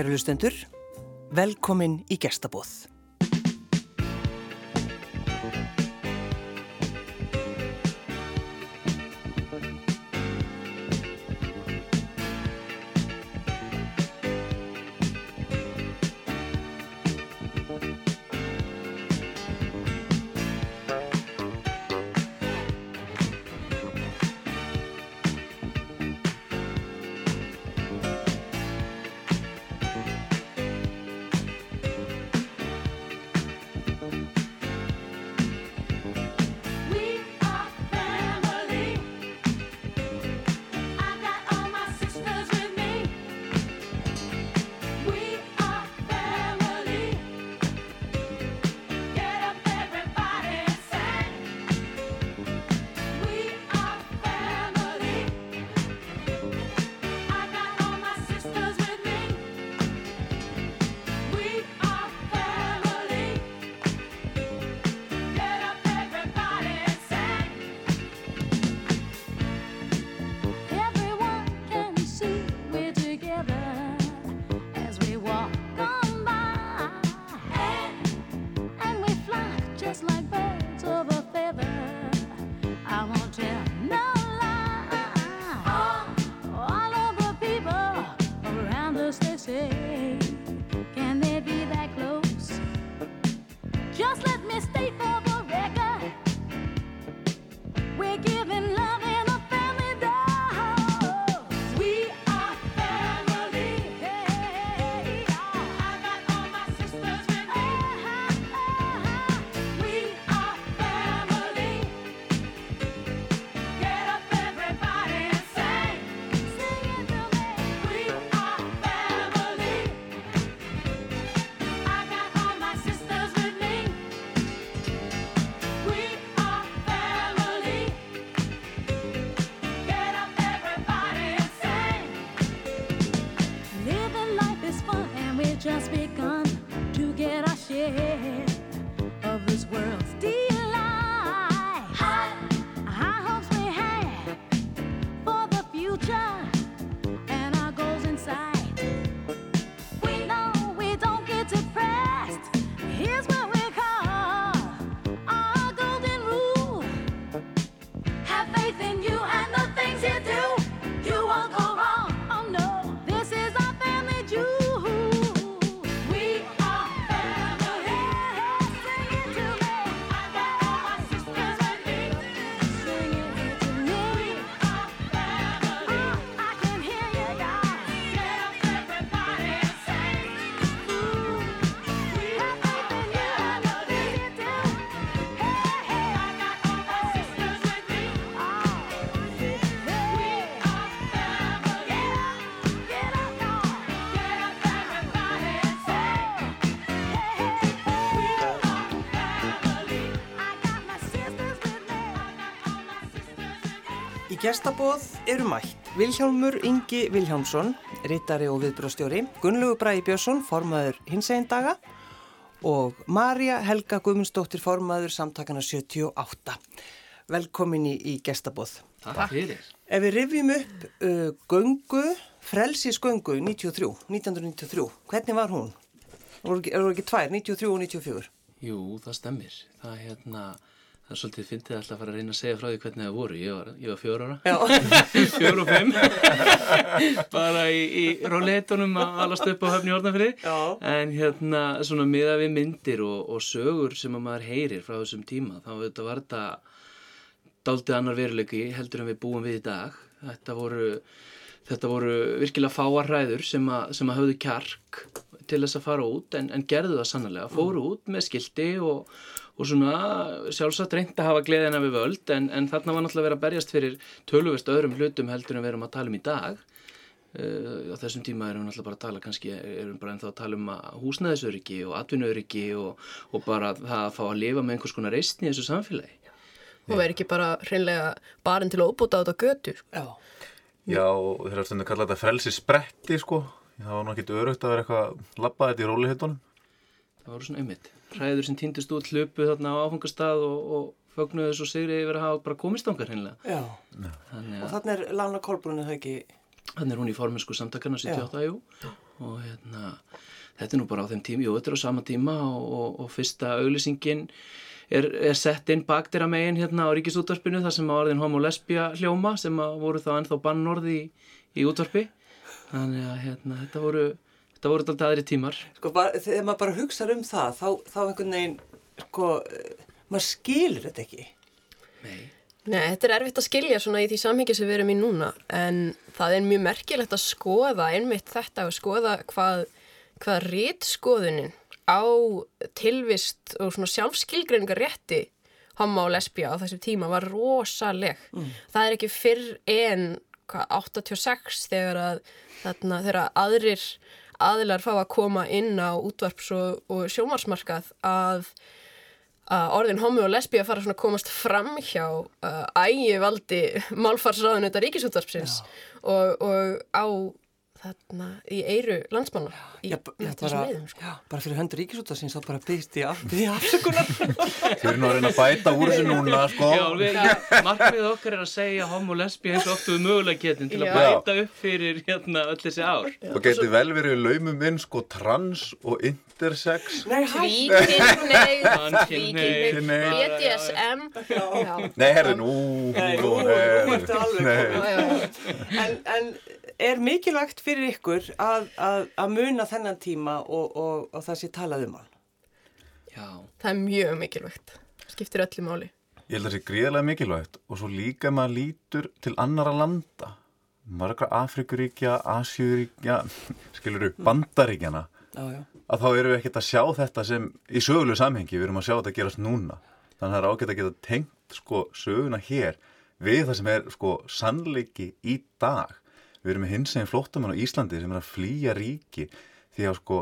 kæru lustendur. Velkomin í gestabóð. Gestabóð eru mætt Vilhjálmur Ingi Vilhjálmsson, rittari og viðbröðstjóri, Gunnlegu Bræði Björnsson, formaður hinsegin daga og Marja Helga Guðmundsdóttir, formaður samtakana 78. Velkomin í, í gestabóð. Takk fyrir. Ef við rifjum upp uh, göngu, frelsis göngu 93, 1993, hvernig var hún? Það voru ekki tvær, 93 og 94? Jú, það stemmir. Það er hérna Það er svolítið fyndið alltaf að fara að reyna að segja frá því hvernig það voru. Ég var, ég var fjór ára, fjór og fimm, bara í, í róleitunum að alast upp á höfni orðanfyrir. En hérna svona miða við myndir og, og sögur sem að maður heyrir frá þessum tíma, þá var þetta daldið annar veruleiki heldur en við búum við í dag. Þetta voru, þetta voru virkilega fáarræður sem, sem að höfðu kjark til þess að fara út en, en gerðu það sannlega. Fóru út með skildi og og svona sjálfsagt reynd að hafa gleðina við völd en, en þarna var náttúrulega verið að berjast fyrir töluvest öðrum hlutum heldur en við erum að tala um í dag. Uh, á þessum tíma erum við náttúrulega bara að tala kannski erum bara ennþá að tala um húsnæðisöryggi og atvinnaöryggi og, og bara það að fá að lifa með einhvers konar reistni í þessu samfélagi. Og verður ekki bara hreinlega barinn til að óbúta á þetta götu Já, Já og þeirra stundu kalla þetta frelsi spretti sko. Það var náttúrulega ekki örugt að vera eitthvað labbað þetta í rólihitunum. Það voru svona ummitt hræður sem týndist út hlupu þarna á áfengastað og, og fögnuðu svo sigri yfir að hafa bara komistangar hinnlega. Já, Þannig, og þannig er Lana Kolbrunni það ekki? Þannig er hún í formensku samtakana 78, jú, og hérna, þetta er nú bara á þeim tíma, jú, þetta er á sama tíma og, og, og fyrsta auglýsingin er, er sett inn baktir að megin hérna á ríkisútvarpinu þar sem að orðin homo lesbia hljóma sem að voru þá ennþá bannorði í, í útvarpi þannig að hérna, þetta voru þetta voru alltaf aðri tímar Sko, bara, þegar maður bara hugsa um það þá, þá einhvern veginn, sko maður skilur þetta ekki Nei Nei, þetta er erfitt að skilja svona í því samhengi sem við erum í núna en það er mjög merkilegt að skoða einmitt þetta og skoða hvað, hvað rítskoðunin á tilvist og svona sjálfskilgreiningar rétti homo og lesbija á þessum tíma var rosaleg. Mm. Það er ekki fyrr en hva, 86 þegar að þarna, þegar aðrir aðilar fá að koma inn á útvarps og, og sjómarsmarkað að að orðin homi og lesbí að fara svona að komast fram hjá uh, ægivaldi málfarsraðun þetta ríkisúttarpsins og, og á þarna í eiru landsmanna í já, já, bara, leiðum, sko. já, bara fyrir höndur ríkisúttarpsins þá bara byrst ég af því afsökunar. Þau eru nú að reyna að bæta úr þessu núna sko. Já, við, markmið okkar er að segja homo og lesbí eins og oft við mögulega getum til að bæta upp fyrir hérna öll þessi ár. Og geti vel verið laumum inn sko trans og intersex. Tvíkynneið Tvíkynneið BDSM Nei, herri, nú En, en er mikilvægt fyrir ykkur að, að, að muna þennan tíma og, og, og það sé talað um hann? Já. Það er mjög mikilvægt. Skiptir öllu máli. Ég held að það sé gríðarlega mikilvægt og svo líka maður lítur til annara landa margra Afrikuríkja, Asjúríkja skiluru, Bandaríkjana já, já. að þá erum við ekkert að sjá þetta sem í sögulegu samhengi, við erum að sjá þetta að gerast núna. Þannig að það er ágætt að geta tengt sko söguna hér við það sem er sko sannleiki í dag við erum með hins eginn flóttamann á Íslandi sem er að flýja ríki. Því að sko,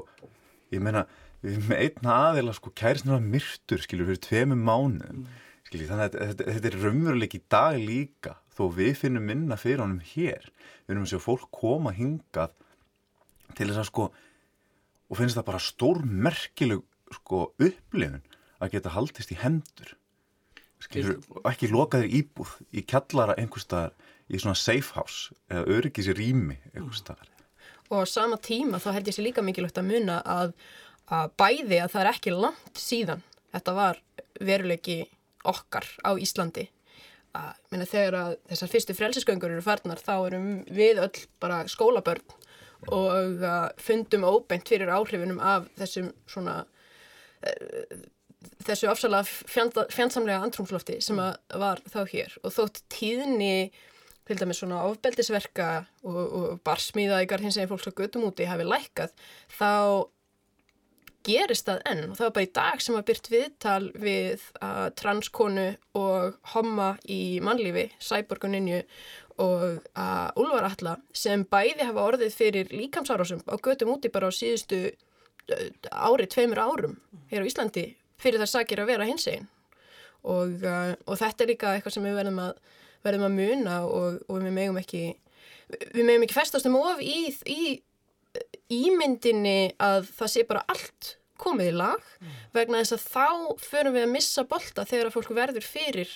ég meina við erum með einna aðeila sko kærisnur að myrtur skilur fyrir tveimum mánuðum mm. skilur þannig að þetta, þetta er raunveruleik í dag líka þó við finnum minna fyrir honum hér. Við erum að sjá fólk koma hingað til þess að sko og finnst það bara stór merkileg sko, upplifun að geta haldist í hendur. Skilur, og ekki loka þér íbúð í kjallara einhverstaðar í svona safe house eða öryggis í rými einhverstaðar og á sama tíma þá held ég sér líka mikilvægt að muna að, að bæði að það er ekki langt síðan þetta var veruleiki okkar á Íslandi. Að minna, þegar að þessar fyrstu frelsisgöngur eru farnar þá erum við öll bara skólabörn og fundum óbeint fyrir áhrifunum af þessum svona uh, þessu afsalega fjandsamlega andrumslofti sem var þá hér. Og þótt tíðni til dæmis svona ofbeldisverka og, og barsmíða ykkar hins eginn fólks á gödum úti hafi lækkað þá gerist það enn. Og það var bara í dag sem að byrt viðtal við uh, transkonu og homma í mannlífi, Sæborguninju og að Úlvar Alla sem bæði hafa orðið fyrir líkamsárásum á götum úti bara á síðustu ári, tveimur árum hér á Íslandi fyrir það sakir að vera hins einn og, uh, og þetta er líka eitthvað sem við verðum að, verðum að muna og, og við megum ekki við megum ekki festast um of í, í ímyndinni að það sé bara allt komið í lag mm. vegna þess að þá förum við að missa bolta þegar að fólk verður fyrir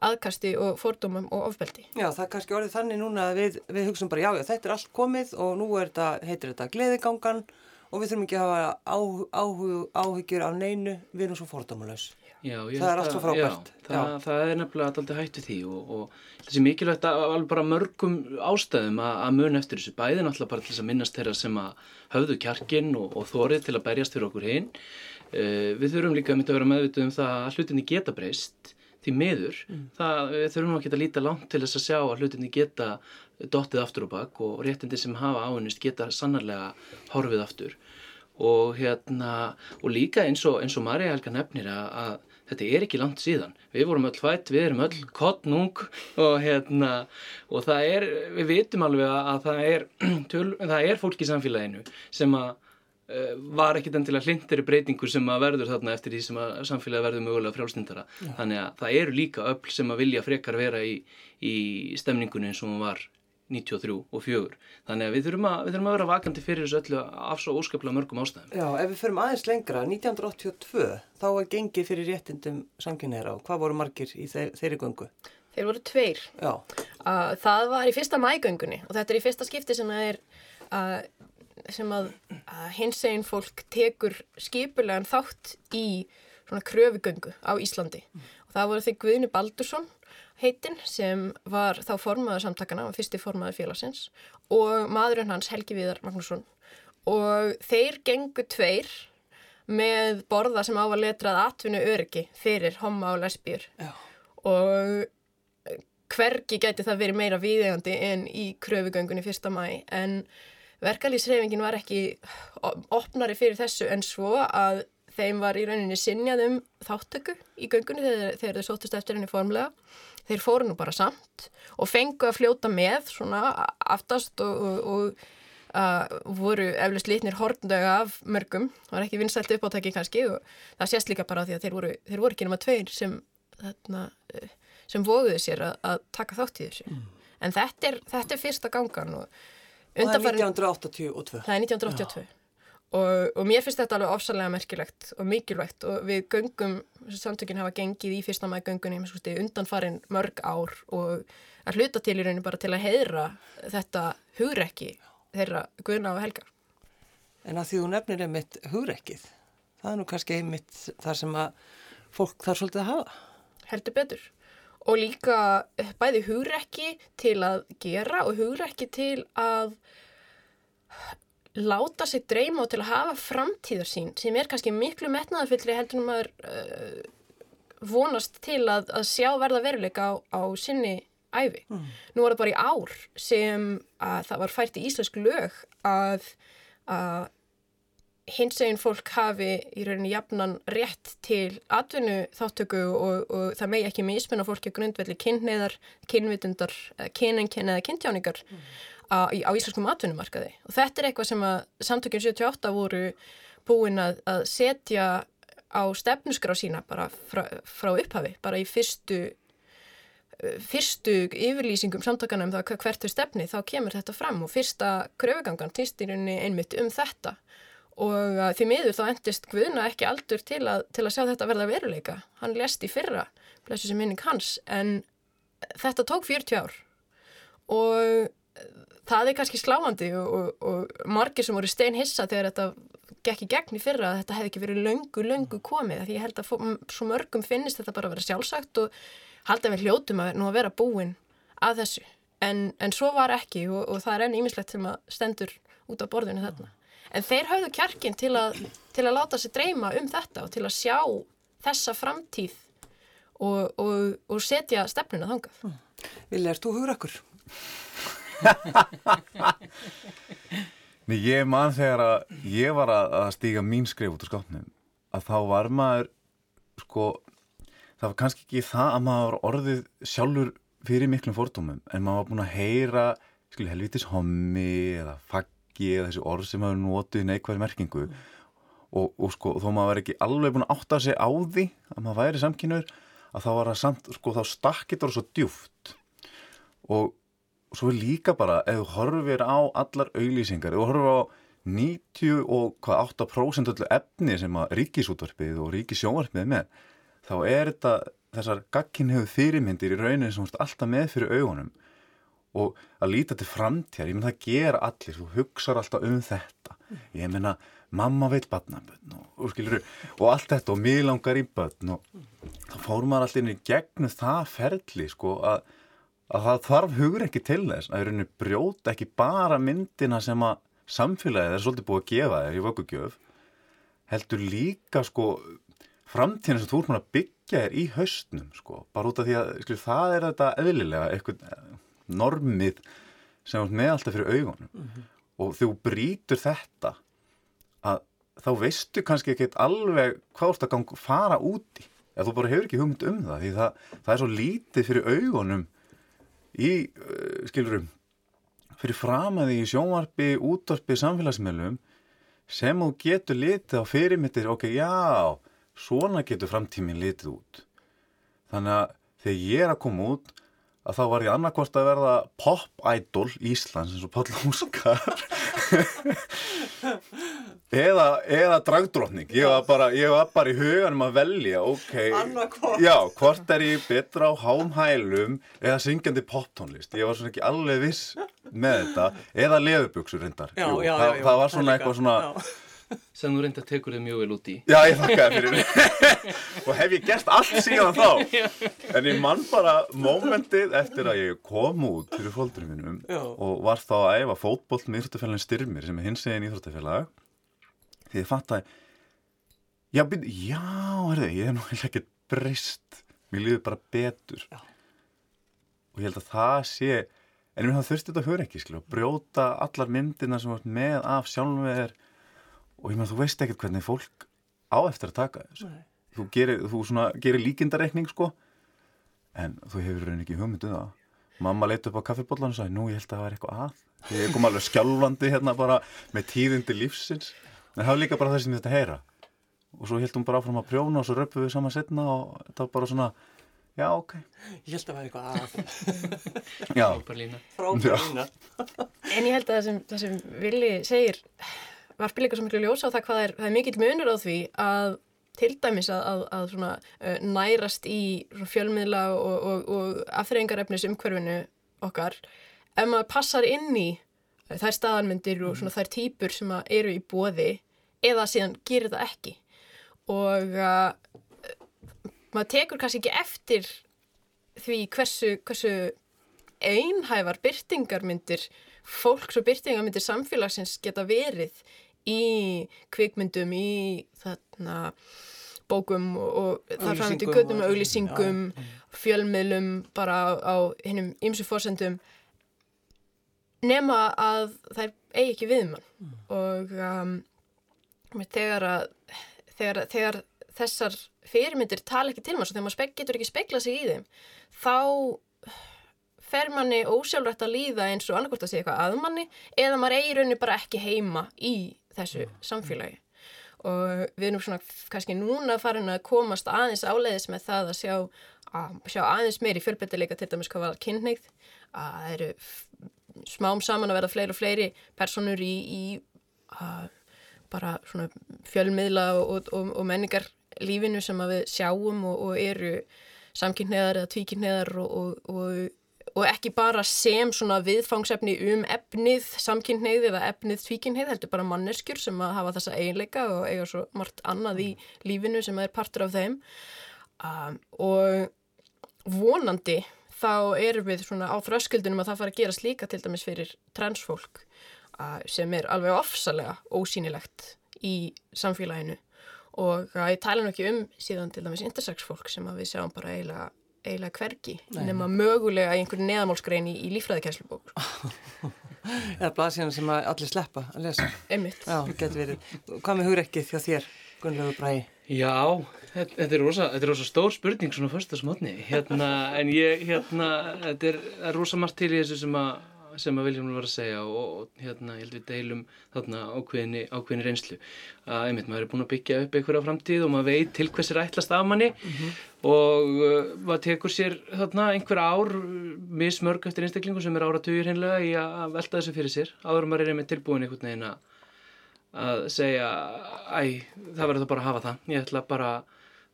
aðkasti og fordómum og ofbeldi. Já, það er kannski orðið þannig núna að við, við hugsaum bara já, já, þetta er allt komið og nú er þetta, heitir þetta gleðigangan og við þurfum ekki að hafa áhug, áhug, áhugjur af neinu, við erum svo fordómulegs. Já, það er allt svo frábært. Það, það er nefnilega alltaf hættu því og, og þessi mikilvægt að alveg bara mörgum ástæðum að, að mun eftir þessu bæði náttúrulega bara til þess að minnast þeirra sem að höfðu kjarkin og, og þórið til að berjast fyrir okkur hinn. Uh, við þurfum líka að mynda að vera meðvituð um það að hlutinni geta breyst því miður. Mm. Það, við þurfum að líta langt til þess að sjá að hlutinni geta dottið aftur og bakk og réttindi sem hafa ávinnist geta sannarlega horfið aftur. Og, hérna, og líka eins og, og Marja Helga nefnir að, að þetta er ekki langt síðan. Við vorum öll hvætt, við erum öll kottnung og, hérna, og það er, við vitum alveg að það er, töl, það er fólk í samfélaginu sem að Eh, var ekkit endilega hlindir breytingur sem að verður þarna eftir því sem að samfélagi verður mögulega frjálstundara. Já. Þannig að það eru líka öll sem að vilja frekar vera í, í stemningunni eins og hún var 93 og 4. Þannig að við þurfum að, við þurfum að vera vakandi fyrir þessu öllu af svo óskaplega mörgum ástæðum. Já, ef við förum aðeins lengra, 1982, þá var gengið fyrir réttindum samkynneira og hvað voru margir í þeir, þeirri göngu? Þeir voru tveir. Já. Uh, það var í fyrsta mægöngunni og þetta er í fyrsta skipti sem það er uh, sem að, að hins eginn fólk tekur skipulegan þátt í svona kröfugöngu á Íslandi og það voru því Guðni Baldursson heitinn sem var þá formaður samtakana og fyrsti formaður félagsins og maðurinn hans Helgi Viðar Magnússon og þeir gengu tveir með borða sem á að letrað atvinnu öryggi fyrir homma og lesbíur Já. og hvergi gæti það verið meira viðegandi en í kröfugöngunni fyrsta mæ en verkalýsreifingin var ekki opnari fyrir þessu en svo að þeim var í rauninni sinjað um þáttöku í göngunni þegar, þegar þau sótust eftir henni formlega. Þeir fóru nú bara samt og fengu að fljóta með svona aftast og, og, og uh, voru eflust litnir horndöga af mörgum. Það var ekki vinsælt uppáttæki kannski og það sést líka bara því að þeir voru, þeir voru ekki nema tveir sem, þarna, sem voguðu sér að, að taka þátt í þessu. Mm. En þetta er, þetta er fyrsta gangan og Og það er 1982. Það er 1982. Og, og mér finnst þetta alveg ofsalega merkilegt og mikilvægt og við göngum, samtökinn hafa gengið í fyrsta maður göngunni undanfarin mörg ár og að hluta til í rauninu bara til að heyra þetta hugrekki þeirra Guðna og Helga. En að því þú nefnir einmitt hugrekkið, það er nú kannski einmitt þar sem að fólk þarf svolítið að hafa. Heldur betur. Og líka bæði hugrekki til að gera og hugrekki til að láta sig dreyma og til að hafa framtíðar sín sem er kannski miklu metnaðarfyllri heldur um að uh, vonast til að, að sjá verða veruleika á, á sinni æfi. Mm. Nú var það bara í ár sem að það var fært í íslensk lög að, að hins eginn fólk hafi í rauninni jafnan rétt til atvinnu þáttöku og, og það megi ekki mismunna fólki grundvelli kynneðar, kynvitundar, kynenkenn eða kynntjáningar. Mm á, á íslenskum atvinnumarkaði. Og þetta er eitthvað sem að samtökjum 78 voru búin að, að setja á stefnusgrá sína bara frá, frá upphafi, bara í fyrstu fyrstu yfirlýsingum samtökana um það hvert er stefni þá kemur þetta fram. Og fyrsta kröfugangan rauninni einmitt um þetta. Og því miður þá endist Guðna ekki aldur til að, til að sjá þetta verða veruleika. Hann lest í fyrra, blessu sem minning hans en þetta tók 40 ár. Og það er kannski sláandi og, og, og margir sem voru stein hissa þegar þetta gekk í gegn í fyrra að þetta hefði ekki verið löngu, löngu komið. Því ég held að svo mörgum finnist þetta bara að vera sjálfsagt og halda við hljótum að að vera búin að þessu. En, en svo var ekki og, og það er enn ímislegt sem að stendur út á borðinu þarna. En þeir hafðu kjarkin til að, til að láta sig dreyma um þetta og til að sjá þessa framtíð og setja stefnuna þangað. Vilja, er þú hugur okkur? Nei, ég man þegar að ég var að, að stíga mín skrif út á skápnum að þá var maður sko, það var kannski ekki það að maður orðið sjálfur fyrir miklum fordómum en maður var búin að heyra skil, helvitis hommi eða faggi eða þessi orð sem hafa notið neikværi merkingu mm. og, og sko, þó maður var ekki alveg búin að átta sig á því að maður væri samkynur að þá var það samt, sko, þá stakkit það svo djúft og og svo er líka bara, ef þú horfir á allar auglýsingar, ef þú horfir á 98% öllu efni sem að ríkisútvarpið og ríkisjónvarpið er með, þá er þetta þessar gagginhegu fyrirmyndir í rauninni sem alltaf með fyrir augunum. Og að líta til framtíðar, ég menn það gera allir, þú hugsaður alltaf um þetta, ég menna mamma veit badnaböðn og, og, og allt þetta og mig langar í böðn og þá fór maður alltaf inn í gegnum það ferli sko að að það þarf hugur ekki til þess að það brjóta ekki bara myndina sem að samfélagið er svolítið búið að gefa þér í vöggugjöf heldur líka sko framtíðin sem þú ert mann að byggja þér í haustnum sko, bara út af því að skil, það er þetta eðlilega eitthvað eh, normið sem er með alltaf fyrir augunum. Mm -hmm. og þú brítur þetta að þá veistu kannski ekki alveg hvað ert að fara úti eða þú bara hefur ekki hugmynd um það því það, það er svo lítið fyrir augunum í, uh, skilurum, fyrir framæði í sjónvarpi, útvarpi, samfélagsmiðlum sem þú getur litið á fyrirmyndir, ok, já, svona getur framtíminn litið út. Þannig að þegar ég er að koma út, að þá var ég annarkvort að verða pop-idol Íslands eins og Páll Húskar eða, eða dragdrótning ég var, bara, ég var bara í huganum að velja ok, já, hvort er ég betra á hámhælum eða syngjandi poptónlist? Ég var svona ekki alveg viss með þetta. Eða já, Jú, já, það, já, það var svona eitthvað svona sem þú reynda tekur þig mjög vel út í. Já, ég þakkaði fyrir. Og hef ég gert allt síðan þá? En ég mann bara mómentið eftir að ég kom út fyrir fólkdurinn minnum og var þá að æfa fótboll með Íþróttafélagin Styrmir sem er hins eginn Íþróttafélag. Því ég fatt að já, byrj, já, herði, ég hef náttúrulega ekkert breyst. Mér líður bara betur. Já. og ég held að það sé en mér hafði þurftið þetta að höra ekki skilja, og brjóta allar myndina sem var með af sjálfvegar og ég meðan þú veist ekkert hvernig fólk á eftir að taka þessu. Nei. þú gerir, gerir líkindareikning sko. En þú hefur raunin ekki hugmynduð um það. Mamma leiti upp á kaffibóllan og sagði nú ég held að það var eitthvað að. Ég kom alveg skjálfandi hérna bara með tíðindi lífsins. En það var líka bara það sem ég þetta heyra. Og svo heldum bara áfram að prjóna og svo röpum við saman setna og það var bara svona já ok. Ég held að það var eitthvað að. Frábærlína en ég held að það sem, það sem Vili segir varfið líka svo miklu ljósa á það hvað er, það er mikill munur á því að til dæmis að, að, að svona, uh, nærast í fjölmiðla og, og, og afþreyingarefnis umhverfinu okkar ef maður passar inn í þær staðanmyndir og svona, þær týpur sem eru í bóði eða síðan gerir það ekki. Og uh, maður tekur kannski ekki eftir því hversu, hversu einhæfar byrtingarmyndir fólks og byrtingarmyndir samfélagsins geta verið í kvikmyndum, í þarna bókum og þar fram til göttum og auglýsingum, fjölmiðlum bara á, hinnum ymsu fórsendum nema að það eigi ekki við mann mm. og um, þegar, að, þegar, þegar þessar fyrirmyndir tala ekki til mann, þegar maður getur ekki speikla sig í þeim þá fer manni ósjálfrætt að líða eins og annarkort að segja eitthvað að manni eða maður eigi raunni bara ekki heima í þessu samfélagi. Og við erum svona kannski núna farin að komast aðeins áleiðis með það að sjá, að sjá aðeins meiri fjölbyrtileika til dæmis hvað var kynneigð að það eru smám saman að verða fleiri og fleiri personur í, í að, bara svona fjölmiðla og, og, og menningar lífinu sem við sjáum og, og eru samkynneðar eða tvíkynneðar og og ekki bara sem svona viðfangsefni um efnið samkynneið eða efnið tvíkynneið, heldur bara manneskjur sem að hafa þessa eiginleika og eiga svo margt annað í lífinu sem er partur af þeim. Um, og vonandi þá erum við svona á þröskuldunum að það fara að gera slíka til dæmis fyrir transfólk uh, sem er alveg ofsalega ósýnilegt í samfélaginu. Og uh, ég tala nú ekki um síðan til dæmis intersex fólk sem við sjáum bara eiginlega eiginlega hvergi nema mögulega í einhverju neðamálskrein í, í lífræðikæslubókur Eða blaðsíðan sem allir sleppa að lesa. Einmitt. Já, getur verið. Hvað með hugrekkið þjá þér, Gunnlegu Bræði? Já, þetta er rosa, þetta er rosa stór spurning svona fyrsta smotni hérna, en ég, hérna, þetta er, er rosa margt til í þessu sem að sem að Viljum var að segja og, og hérna held við deilum þarna ákveðinni, ákveðinni reynslu. Að einmitt maður er búin að byggja upp einhverja framtíð og maður veit til hvers er ætlast af manni mm -hmm. og uh, maður tekur sér þarna einhver ár mismörg eftir einstaklingu sem er áratugir hinnlega í að velta þessu fyrir sér. Áður maður er einmitt tilbúin einhvern veginn að að segja æ, það verður það bara að hafa það. Ég ætla bara að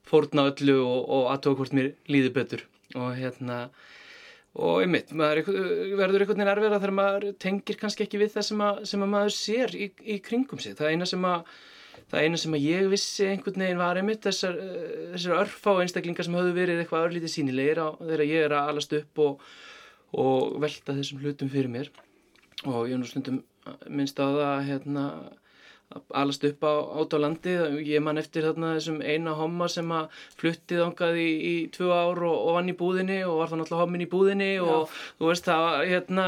fórna öllu og, og aðtók hvort mér líði betur. Og hérna og einmitt, maður verður einhvern veginn erfiðra þegar maður tengir kannski ekki við það sem, að, sem að maður sér í, í kringum sig. Það eina sem að það eina sem að ég vissi einhvern veginn var einmitt þessar, þessar örf á einstaklingar sem höfðu verið eitthvað örlítið sínilegir á þegar ég er að alast upp og, og velta þessum hlutum fyrir mér. Og ég er nú stundum minnst á það hérna alast upp á át á landi ég man eftir þarna þessum eina homma sem að fluttið ángað í, í tvö ár og, og vann í búðinni og var þannig alltaf hommin í búðinni Já. og þú veist það hérna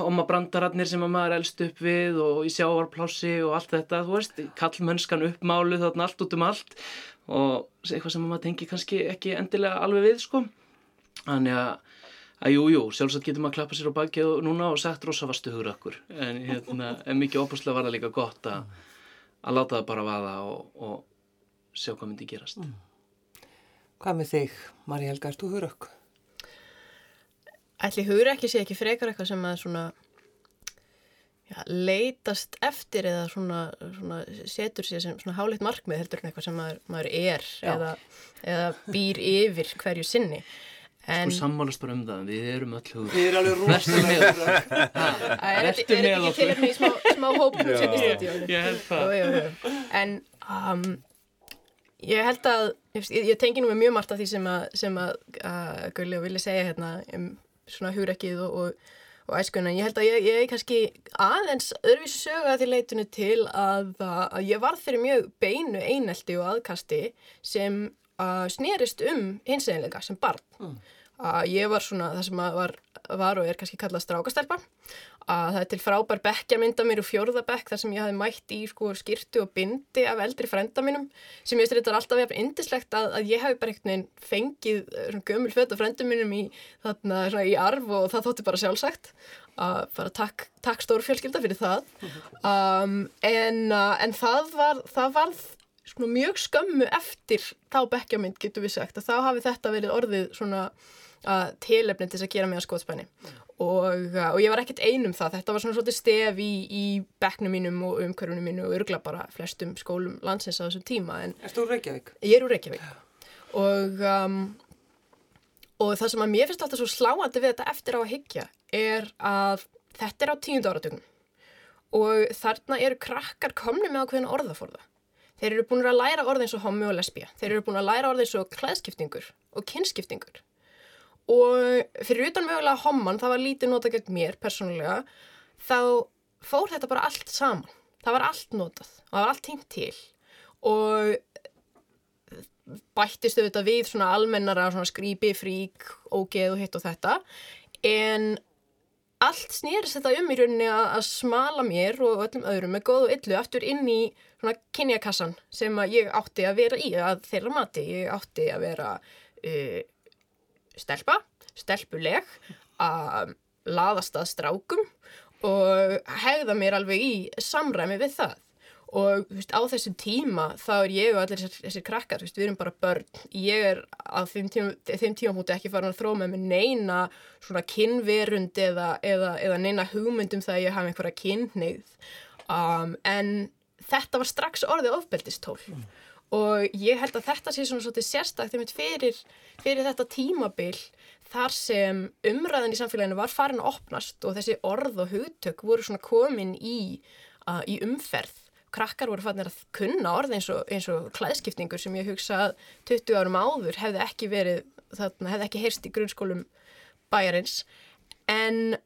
homma brandararnir sem að maður elst upp við og í sjávarplási og allt þetta þú veist, kallmönskan uppmálu þarna allt út um allt og eitthvað sem maður tengi kannski ekki endilega alveg við sko þannig að að jú, jú, sjálfsagt getur maður að klappa sér á bakið núna og sagt rosa vastu hugur okkur en, hérna, en mikið óbúslega var það líka gott að, að láta það bara vaða og, og sjá hvað myndi gerast mm. Hvað með þig, Marja Helga, ert þú hugur okkur? Ætli hugur ekki sé ekki frekar eitthvað sem að svona já, leitast eftir eða svona, svona setur sér sem svona háleitt markmið heldur en eitthvað sem maður, maður er eða, eða býr yfir hverju sinni En, sko sammálast bara um það, við erum öll hugur. Við erum alveg rúst. Vertu með okkur. Er ekki til hérna í smá, smá hópum sem í stúdíónu? Ég held það. En um, ég held að, ég, ég tengi nú með mjög margt af því sem að, sem að uh, Gulli og Vili segja hérna um svona hugrekkið og, og, og æskunna. Ég held að ég, ég kannski aðeins öðruvísi sögða til leitinu til að, að ég var fyrir mjög beinu einelti og aðkasti sem uh, snerist um hinseginleika sem barn. Mm að ég var svona það sem var, var og er kannski kallað strákastelpa að það er til frábær bekkja mynda mér úr fjórðabekk þar sem ég hafi mætt í sko, skirtu og bindi af eldri frenda mínum sem ég veist þetta er alltaf verið indislegt að, að ég hafi bara einhvern veginn fengið svona gömul föt af frendum mínum í, þarna, svona, í arf og það þótti bara sjálfsagt. Að bara takk, takk stórfjölskylda fyrir það. Um, en, uh, en það var það varð svona mjög skömmu eftir þá bekkja mynd getur við sagt að þá hafi þetta verið orðið svona uh, tilefni til þess að gera mig að skótspenni og, uh, og ég var ekkert einum það. Þetta var svona svolítið stef í, í bekknum mínum og umkörfunum mínu og örgla bara flestum skólum landsins á þessum tíma Er þú Reykjavík? Ég er úr Reykjavík. Og, um, og það sem að mér finnst alltaf svo sláandi við þetta eftir á að higgja er að þetta er á tíundu áratögnum og þarna eru krakkar komni með ákveðin orðaforða Þeir eru búin að læra orðið eins og homi og lesbija. Þeir eru búin að læra orðið eins og klæðskiptingur og kynskiptingur. Og fyrir utan mögulega homman, það var lítið nota gegn mér persónulega, þá fór þetta bara allt saman. Það var allt notað og það var allt tímt til. Og bættist auðvitað við svona almennara svona skrýpi, frík, ógeð og hitt og þetta. En allt snýrist þetta um í rauninni að smala mér og öllum öðrum með góð og illu aftur inn í svona kynjakassan sem að ég átti að vera í að þeirra mati, ég átti að vera uh, stelpa, stelpuleg að laðast að strákum og hegða mér alveg í samræmi við það. Og veist, á þessum tíma þá er ég og allir þessir, krakkar, veist, við erum bara börn. Ég er á þeim tíma tímafúti ekki farin að þróma með neina svona kynverund eða, eða, eða neina hugmyndum það að ég hafa einhverja kynneið um, en þetta var strax orðið ofbeldistól. Mm og ég held að þetta sé svona svolítið sérstaklega fyrir, fyrir þetta tímabil þar sem umræðin í samfélaginu var farin að opnast og þessi orð og hugtök voru svona komin í, uh, í umferð. Krakkar voru fannir að kunna orð eins og, eins og klæðskiptingur sem ég hugsa að 20 árum áður hefði ekki verið þarna, hefði ekki heyrst í grunnskólum bæjarins. En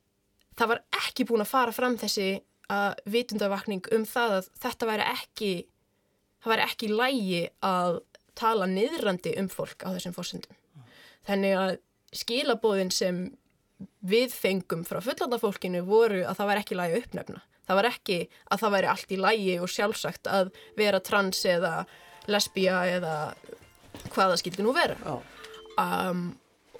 það var ekki búin að fara fram þessi uh, vitundavakning um það að þetta væri ekki það væri ekki lægi að tala niðrandi um fólk á þessum fórsendum. Þannig að skilabóðin sem við fengum frá fullandafólkinu voru að það væri ekki lægi að uppnefna. Það var ekki að það væri allt í lægi og sjálfsagt að vera trans eða lesbija eða hvaða skildi nú vera. Um,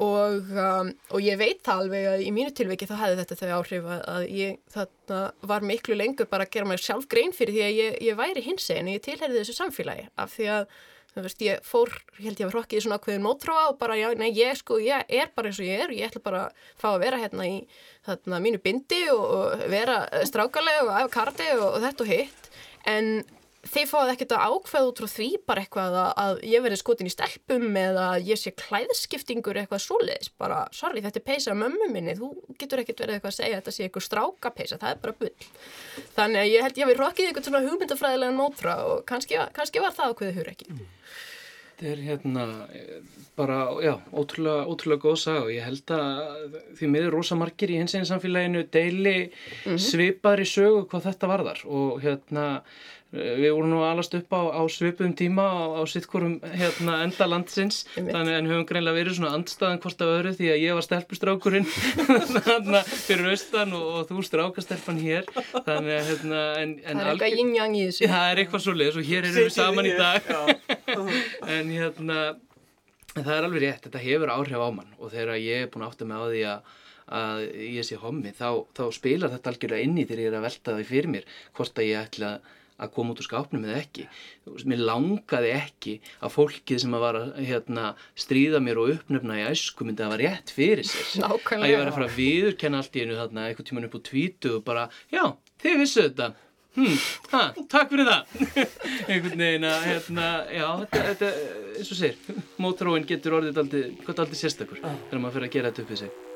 og, um, og ég veit það alveg að í mínu tilviki þá hefði þetta þau áhrif að, ég þarna var miklu lengur bara að gera mér sjálf grein fyrir því að ég, ég væri hins og ég tilherði þessu samfélagi. Af því að þú veist ég fór, ég held ég að hrokkið svona hverjum mótróa og bara já, nei ég sko, ég er bara eins og ég er og ég ætla bara að fá að vera hérna í þarna mínu bindi og, og vera strákalega og af kardi og, og þetta og hitt. En þið fáið ekkert að ákveða út frá því bara eitthvað að, að ég verði skotin í stelpum eða ég sé klæðskiptingur eitthvað svoleiðis, bara sorry þetta er peisa mömmu minni, þú getur ekkert verið eitthvað að segja þetta sé eitthvað strákapeisa, það er bara bull. Þannig að ég held ég að við rokkið eitthvað svona hugmyndafræðilega nótra og kannski, kannski var það ákveðið hur ekki mm. Þetta er hérna bara, já, ótrúlega, ótrúlega góð sag og ég held að því miður rosa margir í hins einn samfélaginu deili mm -hmm. svipaðri sögu hvað þetta varðar. Og hérna Við vorum nú alast upp á, á svipum tíma á, á sittkorum hérna, enda landsins. Þannig en höfum greinlega verið svona andstaðan hvort af öðru því að ég var stelpustrákurinn. Fyrir austan og, og þú strákastelpan hér. Þannig að hérna, en, en Það er eitthvað yin-yang í þessu. Það er eitthvað svo leiðis og hér erum við saman í dag. en hérna það er alveg rétt, þetta hefur áhrif á mann. Og þegar ég er búin átta mig á því að að ég sé hommi, þá, þá spilar þetta algjörlega inn í þegar ég er að velta það fyrir mér hvort að ég ætla að að koma út úr skápnum eða ekki. Mér langaði ekki að fólkið sem að var að hérna, stríða mér og uppnefna í æsku myndi að var rétt fyrir sér. Nákvæmlega. að ég var að fara að viðurkenna allt í einu þarna eitthvað tíman upp á tvítu og bara já, þið vissu þetta. Hm, ha, takk fyrir það. Einhvern veginn að hérna, já, þetta, þetta eins og sér, mótróin getur orðið aldrei sérstakur þegar maður fyrir að gera þetta upp við sig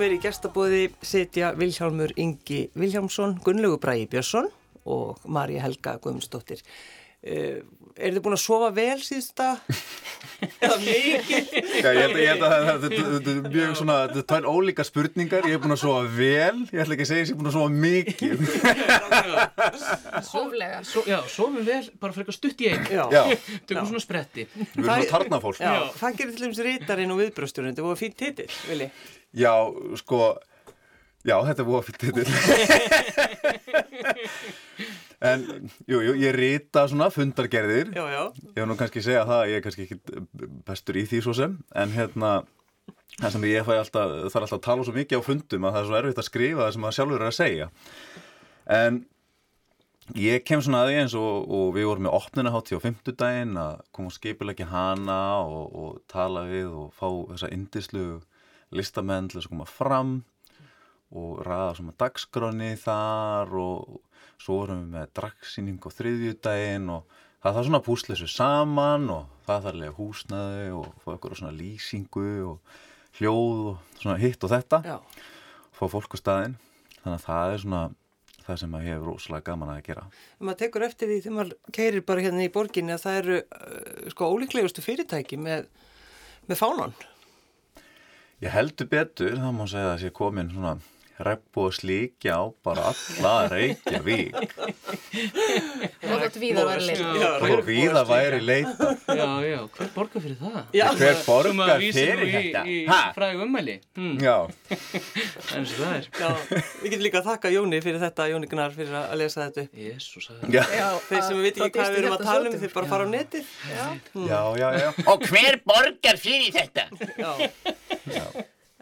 mér í gestabóði setja Vilhjálmur Ingi Vilhjálmsson, Gunnlaugur Bræi Björnsson og Marja Helga Guðmundsdóttir. Uh, er þið búin að sofa vel síðust að eða mikið? Já, ég held að þetta er mjög svona, þetta er tvær ólíka spurningar, ég hef búin að sofa vel, ég ætla ekki að segja að ég hef búin að sofa mikið. Hóflega. So, já, sofum vel, bara fyrir eitthvað stutt í einn. Já. Tökum svona spretti. Við erum svona tarnafólk. Já, það gerir til dæmis reytarinn og viðbröstjórn, þetta voru fínt titill, Vili. Já, sko, já, þetta búið fyrir titill. en, jú, jú, ég rita svona fundargerðir. Já, já. Ég hef nú kannski segja það, ég er kannski ekki bestur í því svo sem, en hérna, það sem ég fæ alltaf, þarf alltaf að tala svo mikið á fundum að það er svo erfitt að skrifa það sem maður sjálfur er að segja. En ég kem svona að því eins og, og við vorum með opnunahátti á fymtudaginn að koma og skipilegja hana og, og tala við og fá þessa indislu listamenn til þess að koma fram og ræða svona dagskráni þar og svo vorum við með dragsýning og þriðjudaginn og það þarf svona að púsla þessu saman og það þarf lega húsnaði og fá eitthvað svona lýsingu og hljóð og svona hitt og þetta. Já. fá fólk á staðinn. Þannig að það er svona það sem að ég hefur rosalega gaman að gera. Maður tekur eftir því þegar maður keirir bara hérna í borginni að það eru uh, sko ólíklegustu fyrirtæki með, með fánan Ég heldur betur, það má segja að það sé komin svona repp og slíkja á bara alla Reykjavík Og þetta víðar væri leita. Og víða væri leita Já, já, hver borgar fyrir það? Já. hver borgar fyrir í, þetta í Ha? fræg ummæli hm, Já, eins og það er Já, við getum líka að þakka Jóni fyrir þetta, Jóni Gnar fyrir að lesa þetta Já, Þeir sem við veit ekki hvað við erum að tala um, þeir bara fara á netið. já, já, já. Og hver borgar fyrir þetta? Já.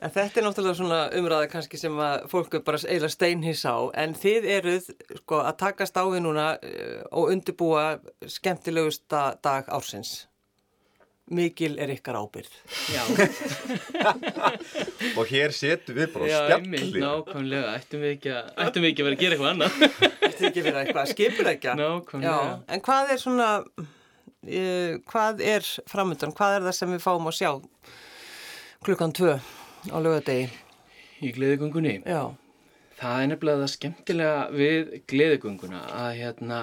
En þetta er náttúrulega svona umræða kannski sem að fólk er bara eiginlega steinhís á, en þið eruð sko að takast á við núna eh, og undirbúa skemmtilegusta dag ársins. Mikil er ykkar ábyrð. Já, og hér setum við bara já, einmitt, spjalli nákvæmlega. Ættum við ekki að, ættum við ekki að vera að gera eitthvað annað? Þetta er ekki verið eitthvað? Að skipulegja. Nákvæmlega. Já, en hvað er svona, uh, hvað er framöndan, hvað er það sem við fáum að sjá klukkan tvö á lögadegi? Í gleðigöngunni? Já, Það er nefnilega það skemmtilega við gleðigönguna að hérna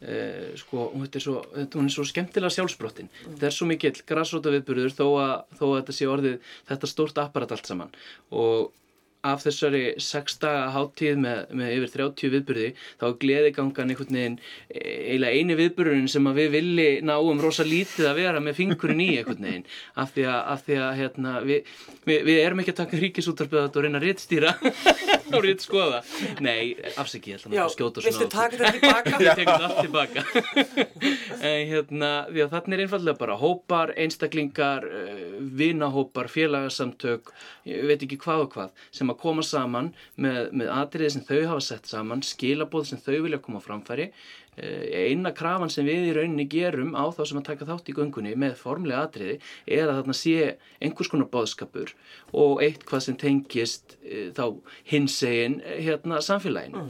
Uh, sko, hún er, svo, hún er svo skemmtilega sjálfsbrottin. Þetta er svo mikill græsróta viðburður þó að, þó að þetta sé orðið þetta stórt apparat allt saman. Og af þessari sex daga háttíð með, með yfir 30 viðburði þá er gleðigangan einhvern veginn e, eiginlega eini viðburðurinn sem við villi náum rosa lítið að vera með fingurinn í einhvern veginn. Af því að, af því að hérna, við, við, við erum ekki að taka ríkisútarpið og reyna að rittstýra og rittskoða nei, afsaki, ég ætla að skjóta viltu svona taka þetta tilbaka? ég tek þetta tilbaka en hérna, því að þarna er einfallega bara hópar, einstaklingar uh, vinahópar, félagasamtök ég veit ekki hvað og hvað sem að koma saman með, með atriði sem þau hafa sett saman, skilabóð sem þau vilja koma framfæri. Uh, eina krafan sem við í rauninni gerum á þá sem að taka þátt í göngunni með formlega atriði er að þarna sé einhvers konar bóðskapur og eitthvað sem tengist uh, þá hinsegin hérna samfélaginu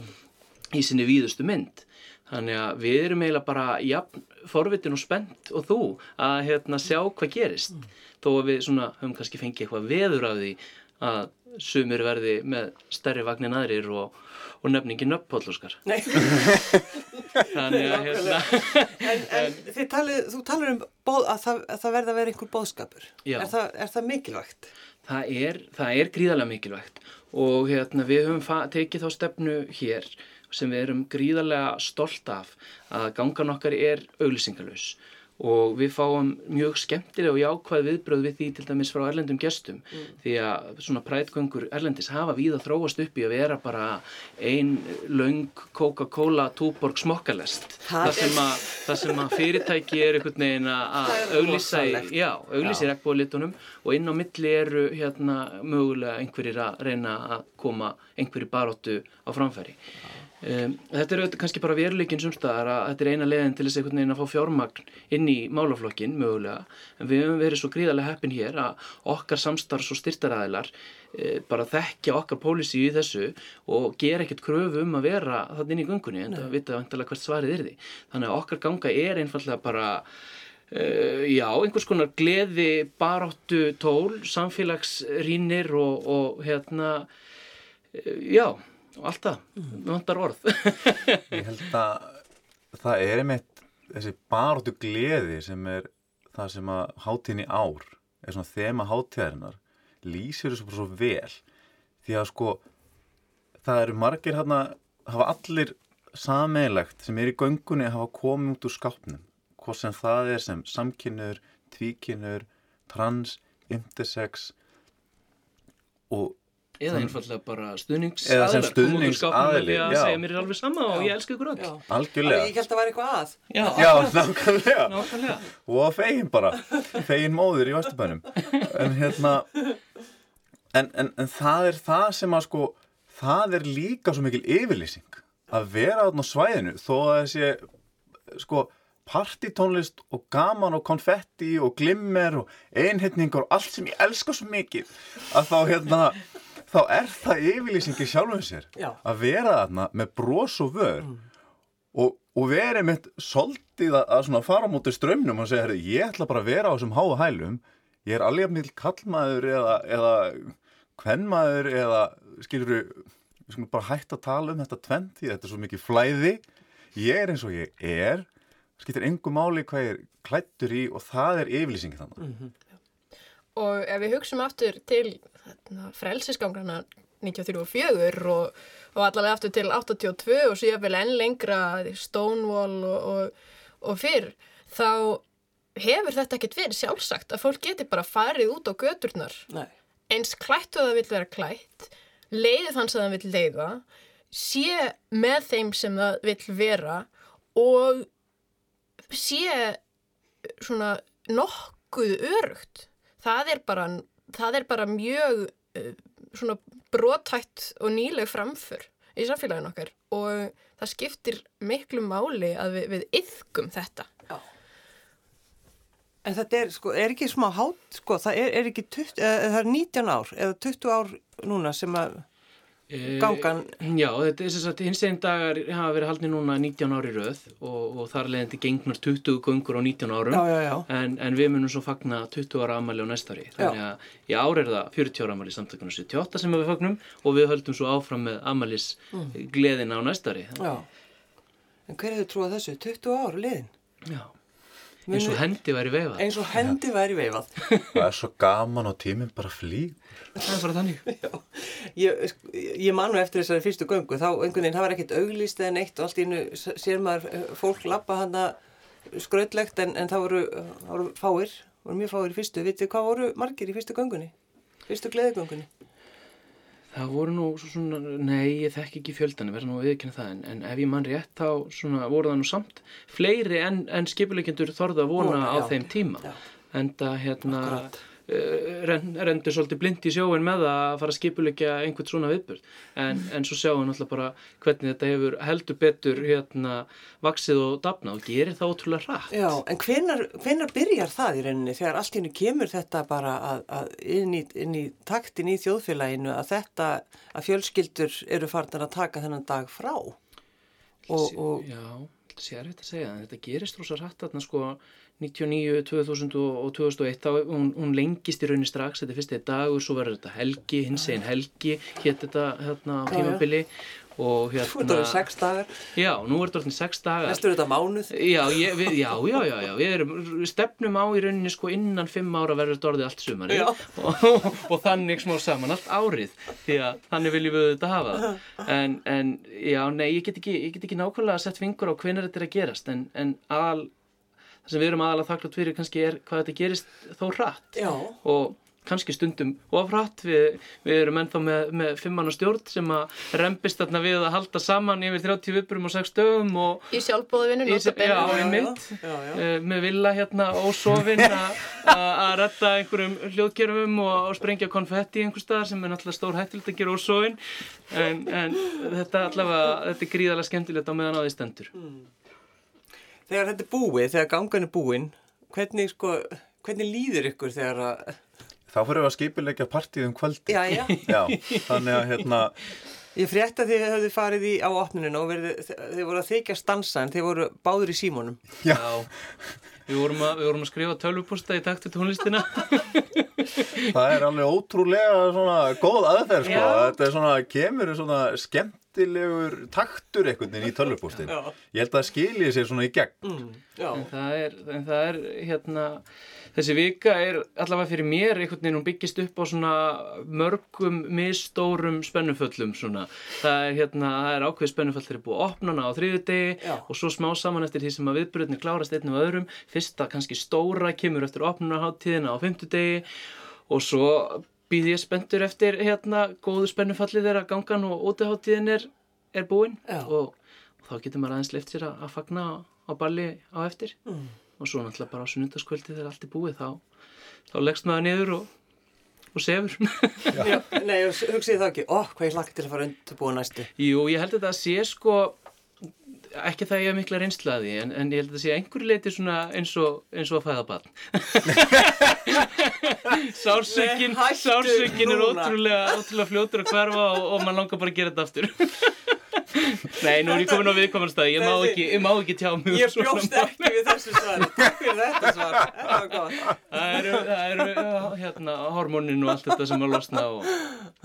í sinni víðustu mynd. Þannig að við erum eiginlega bara jafn forvitin og spennt og þú að hérna, sjá hvað gerist. Þó að við svona, höfum kannski fengið eitthvað veður af því að sumir verði með stærri vagnin aðrir og, og nefningin upphállúskar. Nei, Þannig að hérna, en, en talið, þú talar um bóð, að, það, að það verða að vera einhver bóðskapur. Er það, er það mikilvægt? það er, það er gríðarlega mikilvægt og hérna, við höfum tekið þá stefnu hér sem við erum gríðarlega stolt af að gangan okkar er auglýsingalös og við fáum mjög skemmtilega og jákvæð viðbröð við því til dæmis frá erlendum gestum. Því að svona prætgöngur erlendis hafa víða þróast upp í að vera bara ein löng Coca-Cola túborg smokkalest. Það það sem, að, það sem að fyrirtæki er einhvern veginn að auglýsa já, auglýsa í regnbóðlitunum og inn á milli eru hérna mögulega einhverjir að reyna að koma einhverju baróttu á framfæri Um, þetta er auðvitað kannski bara veruleikin sumstaðar að þetta er eina leiðin til þess einhvern veginn að fá fjármagn inn í málaflokkin mögulega. En við höfum verið svo gríðarlega heppin hér að okkar samstarfs og styrtaræðilar e, bara þekkja okkar pólisi í þessu og gera ekkert kröfu um að vera þannig inn í göngunni en það vita vantilega hvert svarið er því þannig að okkar ganga er einfallega bara Uh, já, einhvers konar gleði, baráttu, tól, samfélagsrínir og, og hérna, uh, já, og allt það, mm. vantar orð. Ég held að það er einmitt þessi baróttu gleði sem er það sem að hátíðin í ár er svona þema hátíðarinnar lýsir þessu bara svo vel því að sko það eru margir hérna hafa allir sameigilegt sem er í göngunni hafa komið út úr skápnum hvað sem það er sem samkynur, tvíkynur, trans, intersex og Eða einfallega bara stuðnings Eða sem stuðningsaðili, að já. segja mér er alveg sama og ég elska ykkur öll. Já. algjörlega Ég held að það væri eitthvað að. Já, Já, nákvæmlega nákvæmlega. og fegin bara fegin móður í Vesturbænum en hérna en, en, en það er það sem að sko það er líka svo mikil yfirlýsing að vera þarna á svæðinu þó að þessi sko partitónlist og gaman og konfetti og glimmer og einhetningar og allt sem ég elska svo mikið að þá hérna þá er það yfirlýsingi sjálfum sér Já. að vera þarna með bros og vör. Og, og verið mitt soldið að, að svona fara á móti strömmnum og segja, herri, ég ætla bara að vera á þessum háa hælum. Ég er alveg mjög kallmaður eða, eða kvennmaður eða skilur við skulum bara hægt að tala um þetta tvent því þetta er svo mikið flæði. Ég er eins og ég er. Skilur einhver máli hvað ég er klættur í og það er yfirlýsingið þannig mm -hmm. Og ef við hugsaum aftur til frelsisgangrana 1934 og, og allavega aftur til 82 og síðan vel enn lengra Stonewall og, og, og fyrr þá hefur þetta ekkert verið sjálfsagt að fólk geti bara farið út á göturnar Nei. eins klætt og það vil vera klætt leiði þann sem það vil leiða sé með þeim sem það vil vera og sé svona nokkuð örugt það er bara, það er bara mjög uh, svona brotætt og nýleg framför í samfélaginu okkar og það skiptir miklu máli að við, við yfgum þetta. En þetta er, sko, er ekki smá hát, sko, það er, er ekki 20, eða, það er 19 ár eða 20 ár núna sem að gangan... E, já, þetta er þess að hins einn dagar hafa verið haldni núna 19 ári rauð og, og þar leðandi gengnar 20 gungur á 19 árum já, já, já. En, en við munum svo fagna 20 ára amali á næstari. Þannig að í ár er það 40 ára amali samtökuna 78 sem við fagnum og við höldum svo áfram með amalis mm. gleðina á næstari. Já, en hver hefur trúið þessu? 20 ára leðin? Já eins og hendi væri veifað. eins og hendi væri veifað. Það er svo gaman og tíminn bara flýg það er bara þannig. Ég, ég manu eftir þessari fyrstu göngu þá einhvern veginn, það var ekkert auglýst eða neitt og allt í innu sér maður eh, fólk lappa hana skröðlegt en, en það voru, voru fáir voru mjög fáir í fyrstu, vitið hvað voru margir í fyrstu göngunni? Fyrstu gleðigöngunni Það voru nú svona, nei ég þekk ekki fjöldan, verða nú að viðkynna það, en, en ef ég mann rétt þá svona, voru það nú samt fleiri en, en skipuleikendur þorðu að vona Ó, á já, þeim tíma. Já. En það hérna, Akkurat. Eh, rendur svolítið blind í sjóin með að fara að skipulegja einhvern svona viðbörð en, en svo sjáum við náttúrulega bara hvernig þetta hefur heldur betur hérna vaksið og dapna og gerir það ótrúlega rætt. Já, en hvenar, hvenar byrjar það í rauninni þegar allt hennu kemur þetta bara að, að inn, í, inn í taktin í þjóðfélaginu að þetta að fjölskyldur eru farnar að taka þennan dag frá? Og, og... Já, þetta sé erfitt að segja, þetta gerist rosa rætt að sko 99, 2000 og 2001 þá hún, hún lengist í raunin strax þetta er fyrst eða dagur, svo verður þetta helgi hins eginn helgi, hétt þetta hérna á tímabili og hérna Þú ert orðin sex dagar. Já, nú ert orðin sex dagar. Næstur þetta mánuð. Já, ég, við, já, já, já, já, við erum stefnum á í rauninni sko innan fimm ára verður þetta orðið allt sumari og, og, og þannig smá saman allt árið því að þannig viljum við þetta hafa en, en já, nei, ég get ekki, ég get ekki nákvæmlega að setja fingur á hvenar þetta er að gerast en, en al það sem við erum aðalega þakklátt fyrir kannski er hvað þetta gerist þó hratt. Já. og kannski stundum ofrætt við, við erum ennþá með, með fimmann og stjórn sem að rempist þarna við að halda saman yfir 30 vipurum og 6 dögum og í sjálfbóðinu já, einmitt, uh, með villa hérna ósofinn að retta einhverjum hljóðgerfum og, og sprengja konfetti í einhver staðar sem er náttúrulega stór hættild að gera ósofinn en, en þetta, allavega, þetta er gríðarlega skemmtilegt á meðan á því stendur. Mm. Þegar þetta er búið, þegar gangan er búin hvernig, sko, hvernig líður ykkur þegar að þá fyrir við að skipilegja partíð um kvöldi já, já. já, þannig að hérna Ég frétt að þið hefðu farið í á opnuninu og verið, þið voru að þykja stansa en þið voru báður í símónum. Já, við vorum að, við vorum að skrifa tölvupústa í taktu tónlistina. Það er alveg ótrúlega svona góð aðferð sko, Já. þetta er svona, kemur svona skemmt skemmtilegur taktur einhvern veginn í tölvupústin ég held að það skiljið sér svona í gegn. Mm, en, það er, en það er hérna þessi vika er allavega fyrir mér einhvern veginn hún byggist upp á svona mörgum misstórum spennuföllum svona. Það er hérna, það er ákveð spennuföll þegar búið að opna hana á þriðu degi og svo smá saman eftir því sem að viðbröðinni klárast einn og öðrum. Fyrsta kannski stóra kemur eftir opnunarháttíðina á fymtu degi og svo býð ég spenntur eftir hérna góðu spennufalli þegar gangan og óteháttíðin er, er búinn og, og þá getur maður aðeins leift sér að, að fagna á, á balli á eftir. Mm. og svo náttúrulega bara á sunnundaskvöldi þegar allt er búið þá, þá leggst maður niður og, og sefur. Já, Nei, hugsið það ekki, ó, hvað ég lagt til að fara undirbúið næstu. Jú, ég held að það sé sko ekki það ég hef mikla reynslaði en, en ég held að sé einhverju leiti svona eins og, eins og að fæða barn. Sársökin Sársökin er ótrúlega, ótrúlega fljótur að hverfa og, og mann langar bara að gera þetta aftur Nei, nú er ég komin á viðkomanstæði, ég má ekki, ég má ekki tjá mig. Ég bjóst ekki við þessu svar, takk fyrir þetta svar, þetta var gott. Það eru, það eru, hérna, hormónin og allt þetta sem að losna og,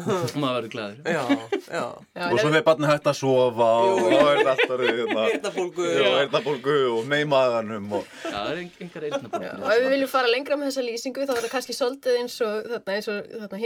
og maður verður glæður. Já, já. Og svo við barnið hægt að sofa og þá er þetta alltaf hérna, Eyrnabólgu. Já, eyrnabólgu og meimaðanum og Já, það er engar Já, eyrnabólkur. og ef við viljum fara lengra með þessa lýsingu þá er það kannski svolítið eins og þarna, eins og þarna,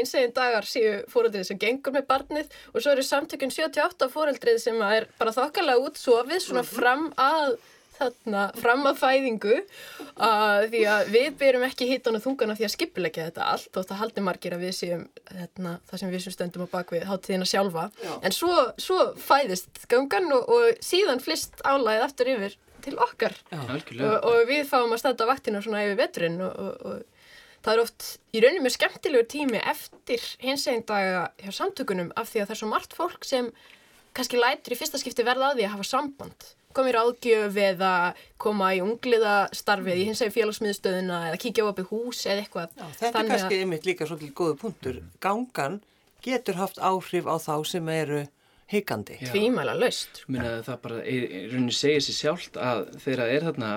sem gengur með barnið og svo eru samtökun 78 fóreldrið sem er bara þokkalega útsofið svona fram að þarna, fram að fæðingu uh, því að við byrjum ekki hitan og þungana því að skipilegja þetta allt og það haldi margir að við séum þarna, það sem við sem stöndum á bakvið hátíðina sjálfa Já. en svo, svo fæðist gangan og, og síðan flist álæðið aftur yfir til okkar og, Algjörlega. og við fáum að standa vaktina svona yfir veturinn og, og, og það er oft í rauninni mjög skemmtilegur tími eftir hins einn daga hjá samtökunum af því að það er svo margt fólk sem kannski lætur í fyrsta skipti verða að því að hafa samband koma í ráðgjöf eða koma í ungliða starfið í hins eginn félagsmiðstöðuna eða kíkja á uppi hús eða eitthvað Já, þetta er kannski einmitt líka svolítið góðu punktur. Gangan getur haft áhrif á þá sem eru hikandi. Já. tvímæla laust Minna það bara, í rauninni segir sér sjálft að þegar það er þarna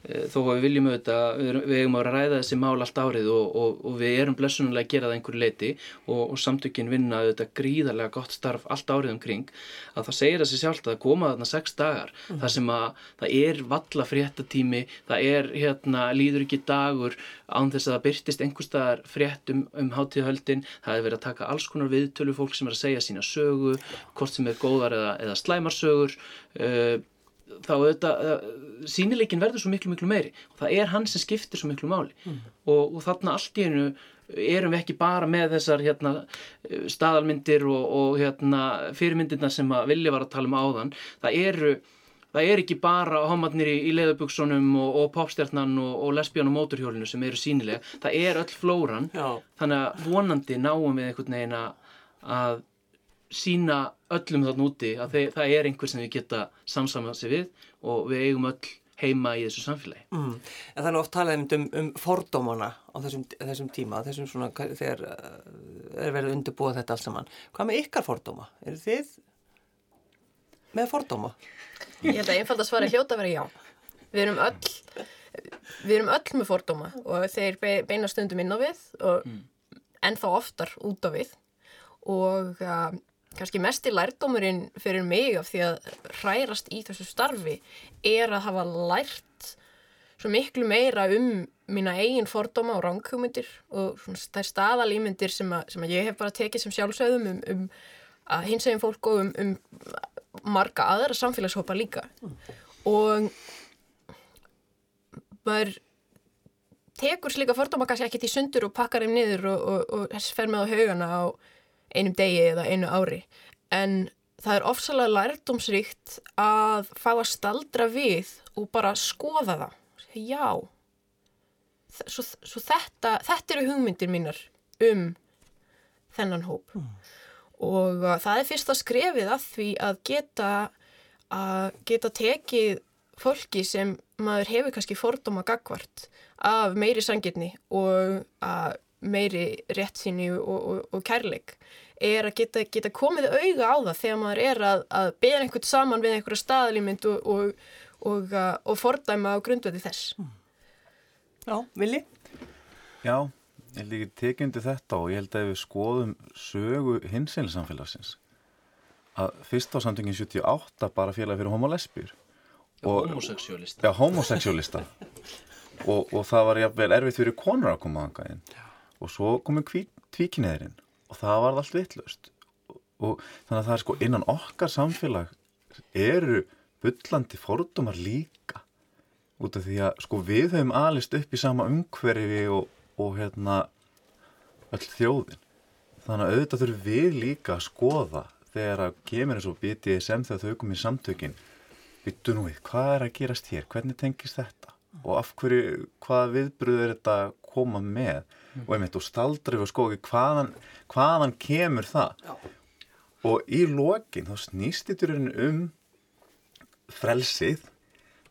þó að við viljum auðvitað, við, eigum að að ræða þessi mál allt árið og, og, og við erum blessunulega að gera það einhverju leiti og, og samtökin vinna auðvitað gríðarlega gott starf allt árið umkring að það segir það sér sjálft að það koma þarna sex dagar þar sem að það er valla fréttatími, það er hérna líður ekki dagur án þess að það byrtist einhverstaðar frétt um, hátíðahöldin, það er verið að taka alls konar viðtölu fólk sem er að segja sína sögu, hvort sem er góðar eða, eða slæmarsögur uh, þá auðvitað uh, sínileikin verður svo miklu miklu meiri og það er hann sem skiptir svo miklu máli og, og þarna allt í einu erum við ekki bara með þessar hérna, uh, staðalmyndir og, og hérna, fyrirmyndirna sem að vilja var að tala um áðan það eru Það er ekki bara homarnir í, í leðubuksunum og, og popstjarnan og, og lesbían og móturhjólinu sem eru sínilega. Það er öll flóran. Já. Þannig að vonandi náum við einhvern veginn að sína öllum þarna úti að þeir, það er einhver sem við geta samsamað sér við og við eigum öll heima í þessu samfélagi. Mm. En það er oft talað einmitt um, um fordómana á þessum, þessum tíma, þessum svona, þegar uh, er verið undirbúið þetta allt saman. Hvað með ykkar fordóma? Er þið með fordóma? Ég held að einfald að svara hljóta að vera já. Við erum öll, við erum öll með fordóma og þeir be- beina stundum inn á við og ennþá oftar út á við og uh, kannski mesti lærdómurinn fyrir mig af því að hrærast í þessu starfi er að hafa lært svo miklu meira um mína eigin fordóma og ránkugmyndir og þær staðalímyndir sem, sem að ég hef bara tekið sem sjálfsögðum um, um að hins eginn fólk og um, um marga aðra samfélagshópa líka. Og maður tekur slíka fordóma kannski ekkert í sundur og pakkar þeim niður og, og, og fer með á haugana á einum degi eða einu ári. En það er ofsalega lærdómsríkt að fá að staldra við og bara skoða það. Já. Svo, svo þetta, þetta eru hugmyndir mínar um þennan hóp. Og uh, það er fyrsta skrefið að því að geta að geta tekið fólki sem maður hefur kannski fordóma gagvart af meiri sangirni og að meiri réttsýni og, og, og kærleik er að geta, geta komið auga á það þegar maður er að, að beða einhvern saman við einhverja staðalímynd og, og, og, uh, og fordæma á grundvöldi þess. Já, villi? Já, ég held ekki tekið undir þetta og ég held að ef við skoðum sögu hinsinlesamfélagsins að fyrst á samtöngin 78 bara félagi fyrir homolesbýr og Homosexualista. já, homosexualista og, og það var jafnvel erfitt fyrir konur að koma að inn og svo komið tvíkinniðurinn og það var allt vitlaust. Og, þannig að það er sko innan okkar samfélag eru bullandi fordómar líka. Út af því að sko við höfum alist upp í sama umhverfi og, og hérna öll þjóðin. Þannig að auðvitað þurfum við líka að skoða þegar að kemur eins og BDSM þegar þau komið samtökin. Byttu nú við, hvað er að gerast hér? Hvernig tengist þetta? Og af hverju, hvaða viðbröð er þetta að koma með og einmitt og staldri og skoði hvaðan, hvaðan kemur það Já. og í lokin þá snýst rauninni um frelsið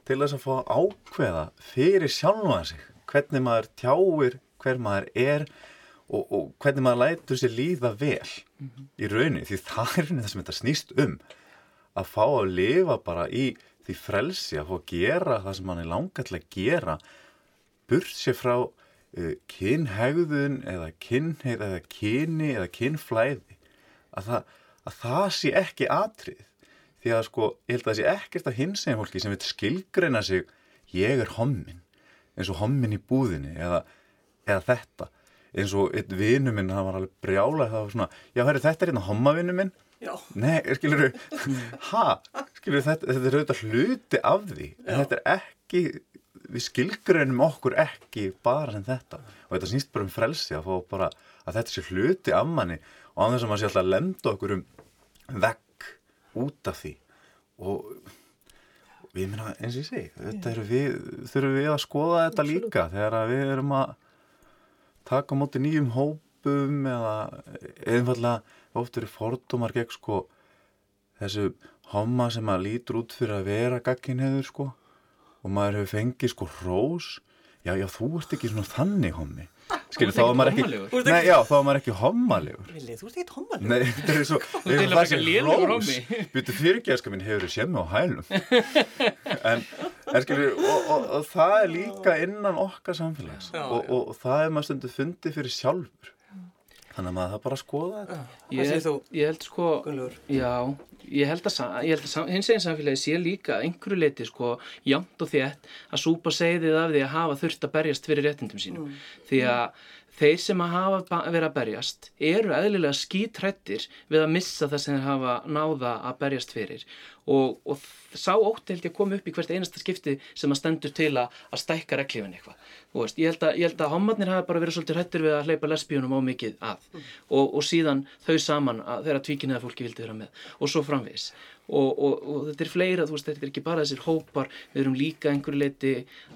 til þess að fá ákveða fyrir sjálfa sig hvernig maður tjáir hver maður er og, og hvernig maður lætur sér líða vel í rauninni því það er það sem þetta snýst um að fá að lifa bara í því frelsi að fá að gera það sem hann er langar til að gera burt sér frá kynhegðun eða kynheið eða kyni eða kynflæði að það, að það sé ekki atrið því að sko, ég held að það sé ekkert að hins eginn fólki sem vil skilgreina sig ég er hommin eins og hommin í búðinni eða, eða þetta eins og einn vinnu minn, hann var alveg brjála það var svona, já hæru þetta er hérna hommavinnu minn Já. Nei, skilur þú, ha, skilur þetta, þetta er auðvitað hluti af því, en Já. þetta er ekki, við skilgreinum okkur ekki bara sem þetta. Og þetta snýst bara um frelsi að fá bara að þetta sé hluti af manni og á þess að maður sé alltaf að lemda okkur um vegg út af því. Og við minna eins og ég segi, þetta eru við, þurfum við að skoða þetta líka þegar við erum að taka móti nýjum hópum eða einfallega oft eru fordómar gegn sko þessu homma sem að lítur út fyrir að vera gagginheður sko og maður hefur fengið sko rós já já þú ert ekki svona þannig hommi. Skilur þá er maður ekki nei já þá er maður ekki hommalegur. Vili þú ert ekki hommalegur. Nei þetta er svo það er ekki rós byrju fyrirgerska minn hefur þið semmi á hælum. En, en skilur og, og, og það er líka innan okkar samfélags. Og, og það er maður stundu fundið fyrir sjálfur þannig að maður það bara skoða þetta. Ég held, ég held sko já, ég held að, að hins eginn samfélagi sé líka einhverju leiti sko jamt og þétt að súpa segðið af því að hafa þurft að berjast fyrir réttindum sínum. Mm. því að þeir sem hafa verið að berjast eru eðlilega skítrættir við að missa það sem þeir hafa náða að berjast fyrir og, og sá ótti held ég að koma upp í hvert einasta skipti sem að stendur til að, að stækka reglífin eitthvað. Ég held að, að homarnir hafa bara verið svolítið hrættir við að hleypa lesbíunum á mikið að mm. og, og síðan þau saman að þeirra tvíkinniða fólki vildi vera með og svo framvis. Og, og, og þetta er fleira, þú veist, þetta er ekki bara þessir hópar, við erum líka einhverju leiti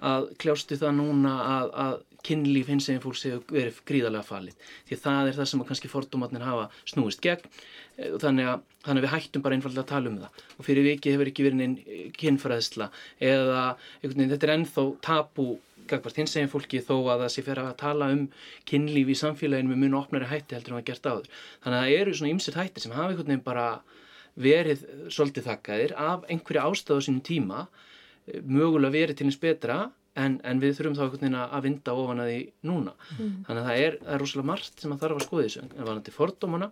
að kljástu það núna að, að kynlíf hins eginn fólks hefur verið gríðarlega falið. Því það er það sem kannski fordómatnir hafa snúist gegn. Eh, þannig að, þannig að við hættum bara einfallega að tala um það. Og fyrir vikið hefur ekki verið einn eh, kynfræðsla eða veginn, þetta er ennþá tabu gagvart hins eginn fólki þó að það sé fyrir að tala um kynlíf í samfélaginu með mun og opnari hætti heldur en það gert áður. Þannig að það eru svona ymsitt hætti sem hafa einhvern veginn bara verið svolítið þakkaðir af einhverja ástöðu á sínum tíma eh, mögulega verið til eins betra en, en við þurfum þá einhvern veginn að vinda ofan að því núna. Mm. þannig að það er, það er rosalega margt sem að þarf að skoða þessu. En varandi fordómana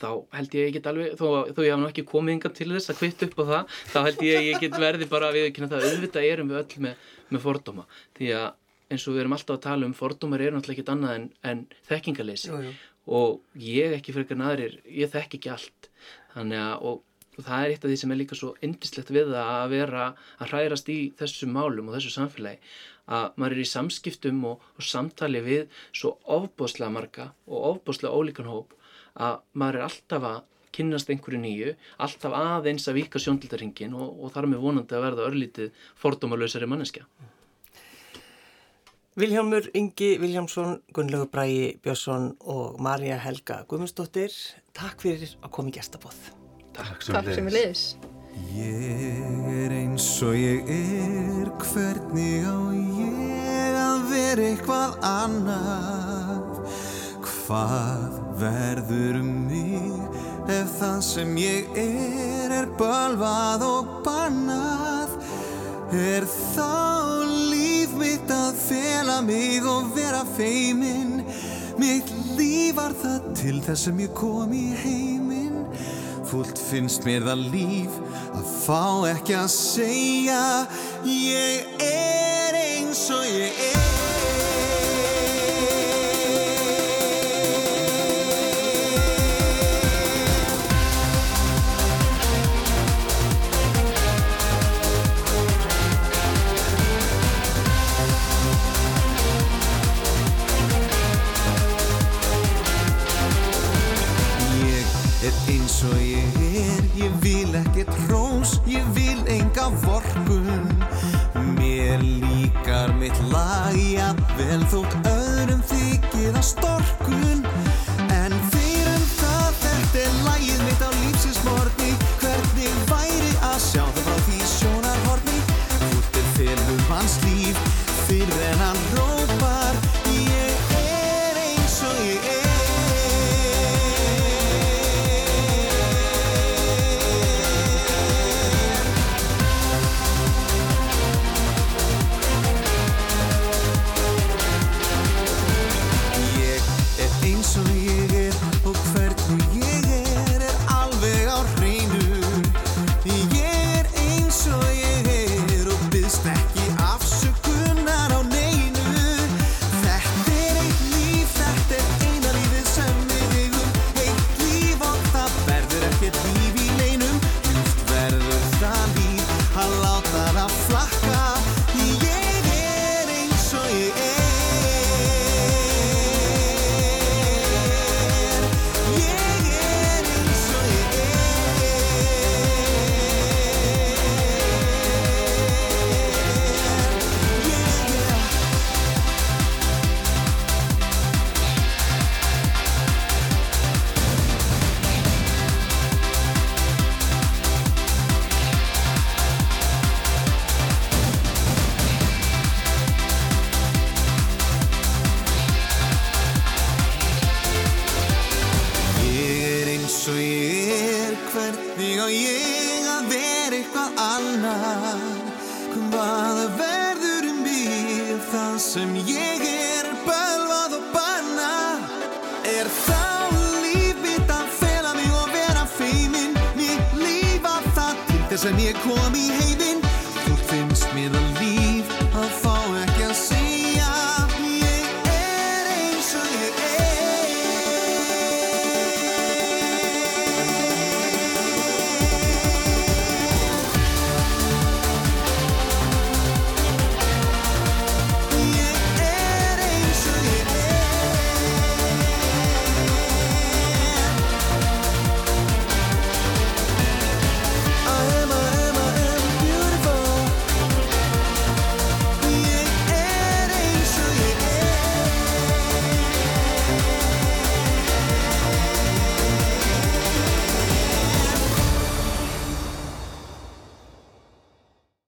þá held ég ekki alveg þó, þó ég haf nú ekki komið yngan til þess að kvitt upp á það þá held ég get verði bara að viðkynna það auðvitað erum við öll með, með fordóma. Því að eins og við erum alltaf að tala um fordómar er náttúrulega ekkit annað en, en þekkingaleysi og ég ekki fyrir einhvern aðrir, ég þekk ekki allt. Þannig að og og það er eitt af því sem er líka svo indislegt við að vera að hrærast í þessum málum og þessu samfélagi að maður er í samskiptum og, og samtali við svo ofbóslega marga og ofbóslega ólíkan hóp að maður er alltaf að kynast einhverju nýju, alltaf aðeins að vika sjóndildarhingin og, og þar með vonandi að verða örlítið fordómalösari manneskja. Viljámur Ingi Viljámsson, Gunnlaugur Bræi Björnsson og Marja Helga Guðmundsdóttir, takk fyrir að koma í gestabóð. Takk sem, Takk sem við liðis. Ég er eins og ég er, hvernig á ég að vera eitthvað annað? Hvað verður um mig ef það sem ég er er bölvað og bannað? Er þá líf mitt að fela mig og vera feiminn? Mitt líf var það til þess sem ég kom í heiminn Fullt finnst mér það líf að fá ekki að segja Ég er eins og ég er eins